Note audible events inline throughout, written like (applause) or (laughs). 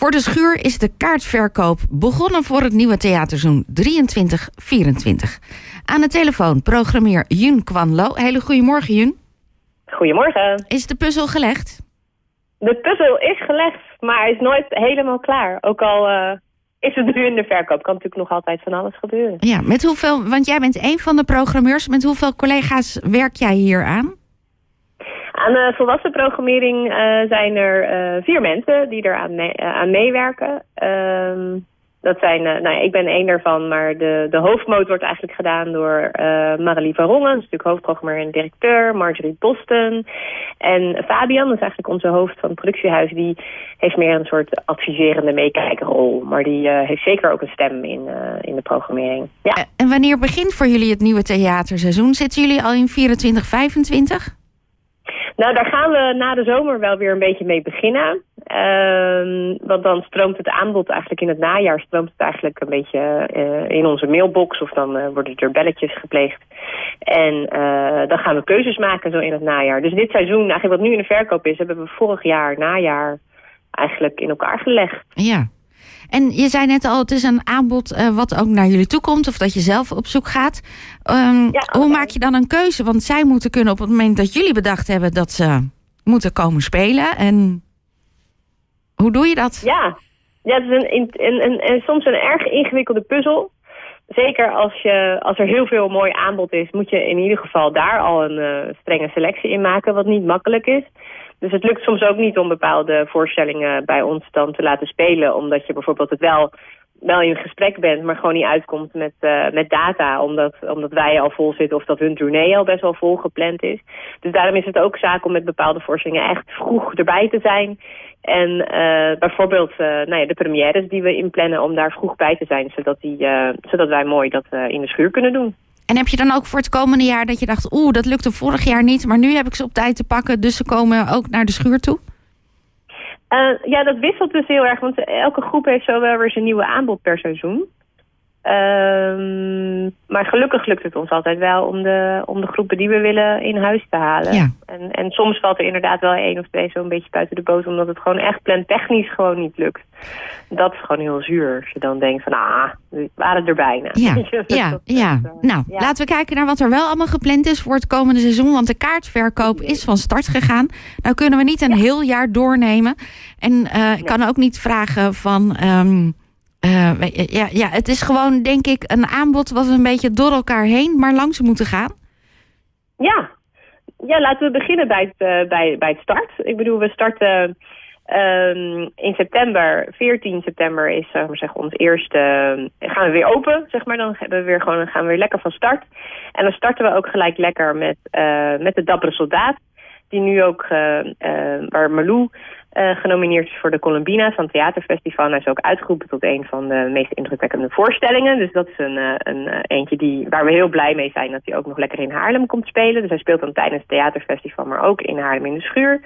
Voor de schuur is de kaartverkoop begonnen voor het nieuwe theaterseizoen 23-24. Aan de telefoon programmeer Jun Kwanlo. Hele goedemorgen Jun. Goedemorgen. Is de puzzel gelegd? De puzzel is gelegd, maar hij is nooit helemaal klaar. Ook al uh, is het nu in de verkoop, kan natuurlijk nog altijd van alles gebeuren. Ja, met hoeveel, want jij bent een van de programmeurs. Met hoeveel collega's werk jij hier aan? Aan de volwassen programmering uh, zijn er uh, vier mensen die er aan, mee, aan meewerken. Uh, dat zijn, nou ja, ik ben één daarvan, maar de, de hoofdmoot wordt eigenlijk gedaan door Marilie van Rongen, dat is natuurlijk hoofdprogrammeur en directeur, Marjorie Boston. En Fabian, dat is eigenlijk onze hoofd van het productiehuis, die heeft meer een soort adviserende meekijkerrol. Maar die heeft zeker ook een stem in, in de programmering. Ja. En wanneer begint voor jullie het nieuwe theaterseizoen? Zitten jullie al in 24, 25? Nou, daar gaan we na de zomer wel weer een beetje mee beginnen. Uh, want dan stroomt het aanbod eigenlijk in het najaar... stroomt het eigenlijk een beetje uh, in onze mailbox... of dan uh, worden er belletjes gepleegd. En uh, dan gaan we keuzes maken zo in het najaar. Dus dit seizoen, eigenlijk wat nu in de verkoop is... hebben we vorig jaar, najaar, eigenlijk in elkaar gelegd. Ja. En je zei net al, het is een aanbod uh, wat ook naar jullie toe komt... of dat je zelf op zoek gaat. Um, ja, okay. Hoe maak je dan een keuze? Want zij moeten kunnen op het moment dat jullie bedacht hebben... dat ze moeten komen spelen. En hoe doe je dat? Ja, ja het is een, een, een, een, soms een erg ingewikkelde puzzel. Zeker als, je, als er heel veel mooi aanbod is... moet je in ieder geval daar al een uh, strenge selectie in maken... wat niet makkelijk is... Dus het lukt soms ook niet om bepaalde voorstellingen bij ons dan te laten spelen. Omdat je bijvoorbeeld het wel, wel in gesprek bent, maar gewoon niet uitkomt met, uh, met data. Omdat, omdat wij al vol zitten of dat hun tournee al best wel vol gepland is. Dus daarom is het ook zaak om met bepaalde voorstellingen echt vroeg erbij te zijn. En uh, bijvoorbeeld uh, nou ja, de premières die we inplannen om daar vroeg bij te zijn. Zodat, die, zodat wij mooi dat in de schuur kunnen doen. En heb je dan ook voor het komende jaar dat je dacht... oeh, dat lukte vorig jaar niet, maar nu heb ik ze op tijd te pakken... dus ze komen ook naar de schuur toe? Uh, ja, dat wisselt dus heel erg, want elke groep heeft zo wel weer zijn nieuwe aanbod per seizoen. Um, maar gelukkig lukt het ons altijd wel om de, om de groepen die we willen in huis te halen. Ja. En, en soms valt er inderdaad wel één of twee zo'n beetje buiten de boot... omdat het gewoon echt plantechnisch gewoon niet lukt. Dat is gewoon heel zuur. Als je dan denkt van, ah, we waren er bijna. Ja, (laughs) ja, ja. nou, ja. laten we kijken naar wat er wel allemaal gepland is voor het komende seizoen. Want de kaartverkoop is van start gegaan. Nou kunnen we niet een heel jaar doornemen. En uh, nee. ik kan ook niet vragen van... Um, uh, ja, ja, het is gewoon, denk ik, een aanbod wat een beetje door elkaar heen, maar langs moeten gaan. Ja, ja laten we beginnen bij het, uh, bij, bij het start. Ik bedoel, we starten um, in september, 14 september is zeg ons eerste, uh, gaan we weer open, zeg maar. Dan gaan we weer, gewoon, gaan we weer lekker van start. En dan starten we ook gelijk lekker met, met de Dappere Soldaat. Die nu ook, waar Marlou uh, genomineerd is voor de Columbina van het Theaterfestival. Hij is ook uitgeroepen tot een van de meest indrukwekkende voorstellingen. Dus dat is een, uh, een uh, eentje die, waar we heel blij mee zijn dat hij ook nog lekker in Haarlem komt spelen. Dus hij speelt dan tijdens het Theaterfestival, maar ook in Haarlem in de Schuur.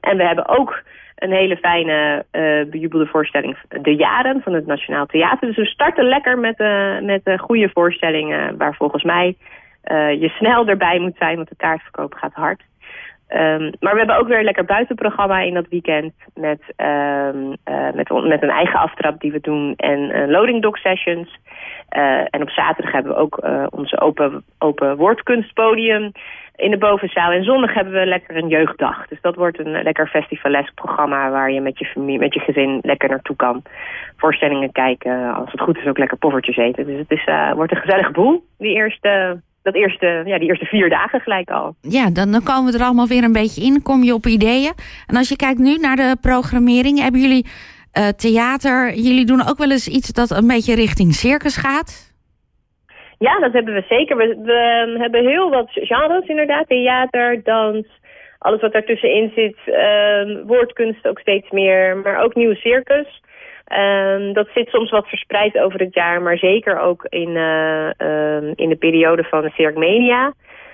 en we hebben ook een hele fijne bejubelde voorstelling De Jaren van het Nationaal Theater. Dus we starten lekker met, met goede voorstellingen waar volgens mij je snel erbij moet zijn, want de kaartverkoop gaat hard. Um, maar we hebben ook weer een lekker buitenprogramma in dat weekend met, um, uh, met, met een eigen aftrap die we doen en uh, loading dock sessions. Uh, en op zaterdag hebben we ook onze open, open woordkunstpodium in de bovenzaal. En zondag hebben we lekker een jeugddag. Dus dat wordt een lekker festivalesk programma waar je met je familie, met je gezin lekker naartoe kan. Voorstellingen kijken, als het goed is ook lekker poffertjes eten. Dus het is, wordt een gezellige boel, die eerste dat eerste, ja, die eerste vier dagen gelijk al. Ja, dan, dan komen we er allemaal weer een beetje in. Kom je op ideeën. En als je kijkt nu naar de programmering, hebben jullie uh, theater. Jullie doen ook wel eens iets dat een beetje richting circus gaat? Ja, dat hebben we zeker. We, we hebben heel wat genres inderdaad. Theater, dans, alles wat daartussenin zit. Uh, woordkunst ook steeds meer, maar ook nieuw circus. Um, dat zit soms wat verspreid over het jaar, maar zeker ook in, uh, um, in de periode van de Circmania.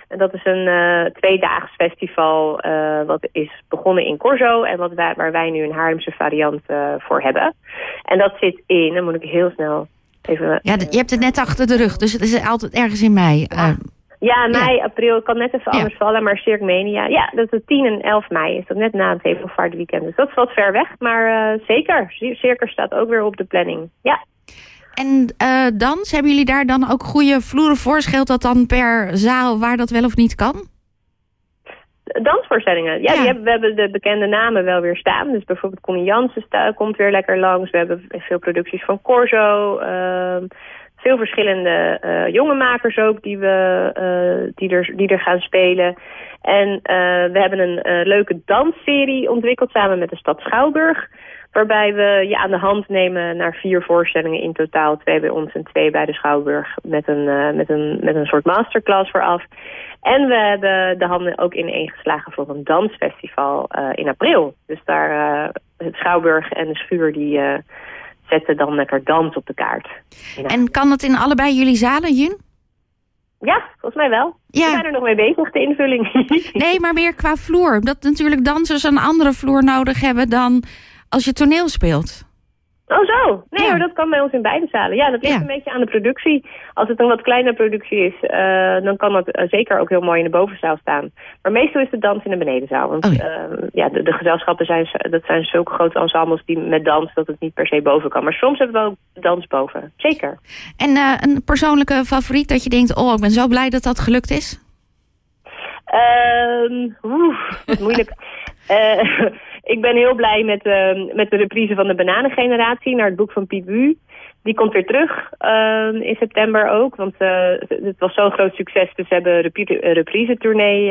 En dat is een uh, tweedaags festival uh, wat is begonnen in Corso en wat wij, waar wij nu een Haarlemse variant voor hebben. En dat zit in, dan moet ik heel snel even... Ja, je hebt het net achter de rug, dus het is altijd ergens in mei. Ja. Ja, mei, april kan net even anders vallen, maar Cirkmania. Ja, dat is 10 en 11 mei. Is dat net na het Hemelvaartweekend. Dus dat is wat ver weg, maar uh, zeker. Circus staat ook weer op de planning. Ja. En uh, dans, hebben jullie daar dan ook goede vloeren voor? Scheelt dat dan per zaal waar dat wel of niet kan? Dansvoorstellingen. Ja, Die hebben, we hebben de bekende namen wel weer staan. Dus bijvoorbeeld Connie Jansen komt weer lekker langs. We hebben veel producties van Corso. Uh, veel verschillende uh, jonge makers ook die, we, uh, die, er, die er gaan spelen. En uh, we hebben een leuke dansserie ontwikkeld samen met de stad Schouwburg. Waarbij we je aan de hand nemen naar vier voorstellingen in totaal. Twee bij ons en twee bij de Schouwburg. Met een, met een, met een soort masterclass vooraf. En we hebben de handen ook in geslagen voor een dansfestival in april. Dus daar het Schouwburg en de Schuur die zetten dan lekker dans op de kaart. En kan dat in allebei jullie zalen, Jun? Ja, volgens mij wel. Ja. We zijn er nog mee bezig, de invulling. (laughs) nee, maar meer qua vloer. Dat natuurlijk dansers een andere vloer nodig hebben dan als je toneel speelt. Oh zo, nee hoor, dat kan bij ons in beide zalen. Ja, dat ligt een beetje aan de productie. Als het een wat kleine productie is, uh, dan kan dat uh, zeker ook heel mooi in de bovenzaal staan. Maar meestal is de dans in de benedenzaal. Want oh, ja, uh, ja de, de, gezelschappen zijn, dat zijn zulke grote ensembles die met dans dat het niet per se boven kan. Maar soms hebben we ook dans boven, zeker. En een persoonlijke favoriet dat je denkt, oh ik ben zo blij dat dat gelukt is? Um, oeh, wat moeilijk. (laughs) ik ben heel blij met, uh, met de reprise van de bananengeneratie naar het boek van Piet Die komt weer terug uh, in september ook. Want uh, het was zo'n groot succes. Dus ze hebben een reprise-tournee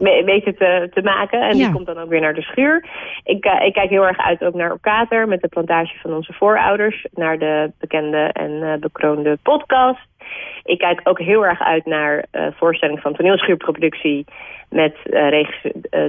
weten te, te maken. En die komt dan ook weer naar de schuur. Ik, uh, ik kijk heel erg uit ook naar Okater met de plantage van onze voorouders. Naar de bekende en uh, bekroonde podcast. Ik kijk ook heel erg uit naar uh, voorstelling van toneelschuurproductie met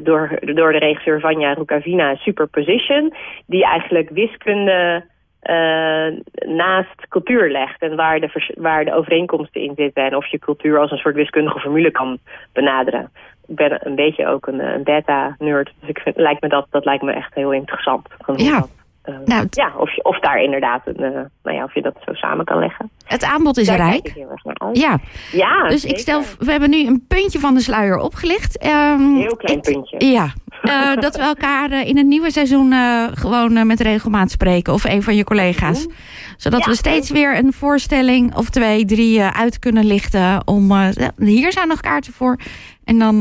door, door de regisseur Vanja Rukavina Superposition. Die eigenlijk wiskunde uh, naast cultuur legt en waar de, waar de overeenkomsten in zitten en of je cultuur als een soort wiskundige formule kan benaderen. Ik ben een beetje ook een, een beta-nerd, dus ik vind, lijkt me dat, dat lijkt me echt heel interessant. Ja. Uh, nou, ja, of, of daar inderdaad een, uh, nou ja, of je dat zo samen kan leggen. Het aanbod is daar rijk. Ja. ja, dus ik stel, we hebben nu een puntje van de sluier opgelicht. Um, heel klein puntje. Ja, uh, dat we elkaar in het nieuwe seizoen gewoon met regelmaat spreken. Of een van je collega's. Zodat we steeds weer een voorstelling of twee, drie uit kunnen lichten. Om, hier zijn nog kaarten voor. En dan,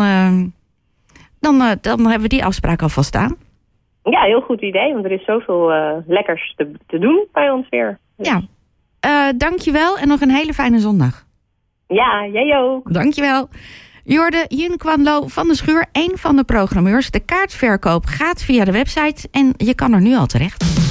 dan, dan hebben we die afspraak alvast staan. Ja, heel goed idee, want er is zoveel lekkers te, te doen bij ons weer. Ja, uh, dankjewel en nog een hele fijne zondag. Ja, jij ook. Dankjewel. Jorde Lo van de Schuur, een van de programmeurs. De kaartverkoop gaat via de website en je kan er nu al terecht.